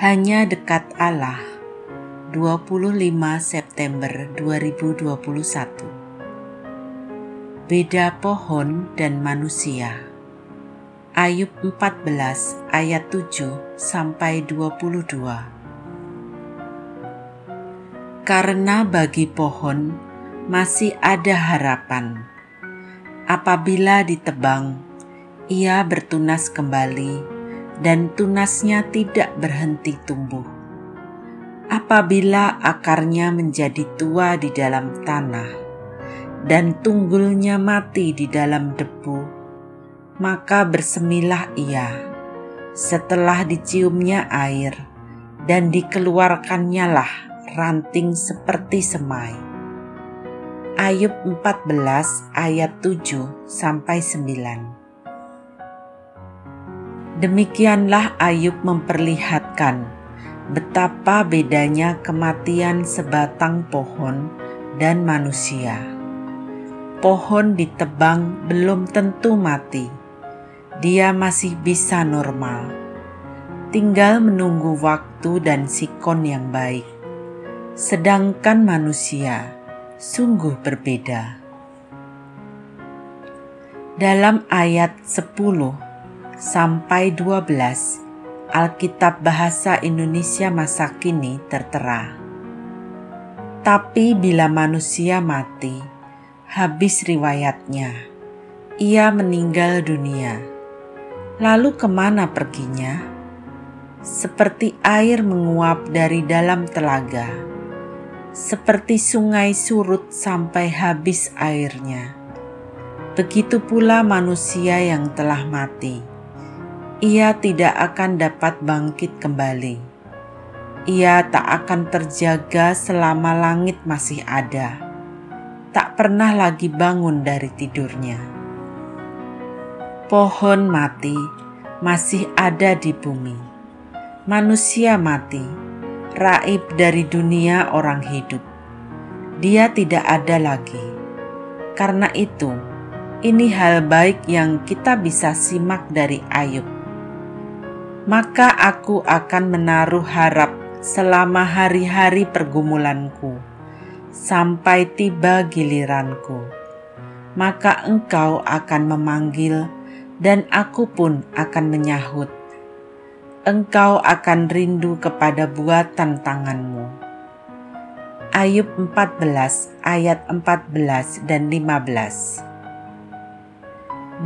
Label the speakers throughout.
Speaker 1: Hanya dekat Allah. 25 September 2021 Beda pohon dan manusia. Ayub 14 ayat 7 sampai 22 Karena bagi pohon masih ada harapan. Apabila ditebang ia bertunas kembali dan tunasnya tidak berhenti tumbuh. Apabila akarnya menjadi tua di dalam tanah dan tunggulnya mati di dalam debu, maka bersemilah ia setelah diciumnya air dan dikeluarkannya lah ranting seperti semai. Ayub 14 ayat 7 sampai 9. Demikianlah Ayub memperlihatkan betapa bedanya kematian sebatang pohon dan manusia. Pohon ditebang belum tentu mati, dia masih bisa normal, tinggal menunggu waktu dan sikon yang baik. Sedangkan manusia sungguh berbeda. Dalam ayat 10 sampai 12 Alkitab Bahasa Indonesia masa kini tertera. Tapi bila manusia mati, habis riwayatnya, ia meninggal dunia. Lalu ke mana perginya? Seperti air menguap dari dalam telaga, seperti sungai surut sampai habis airnya. Begitu pula manusia yang telah mati ia tidak akan dapat bangkit kembali. Ia tak akan terjaga selama langit masih ada. Tak pernah lagi bangun dari tidurnya. Pohon mati masih ada di bumi. Manusia mati, raib dari dunia orang hidup. Dia tidak ada lagi. Karena itu, ini hal baik yang kita bisa simak dari Ayub maka aku akan menaruh harap selama hari-hari pergumulanku sampai tiba giliranku. Maka engkau akan memanggil dan aku pun akan menyahut. Engkau akan rindu kepada buatan tanganmu. Ayub 14 ayat 14 dan 15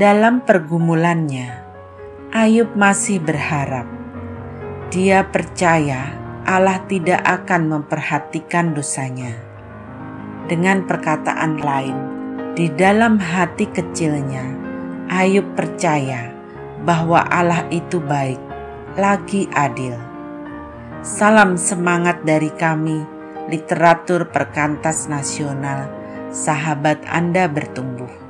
Speaker 1: Dalam pergumulannya, Ayub masih berharap. Dia percaya Allah tidak akan memperhatikan dosanya. Dengan perkataan lain, di dalam hati kecilnya, Ayub percaya bahwa Allah itu baik, lagi adil. Salam semangat dari kami, literatur perkantas nasional, sahabat Anda bertumbuh.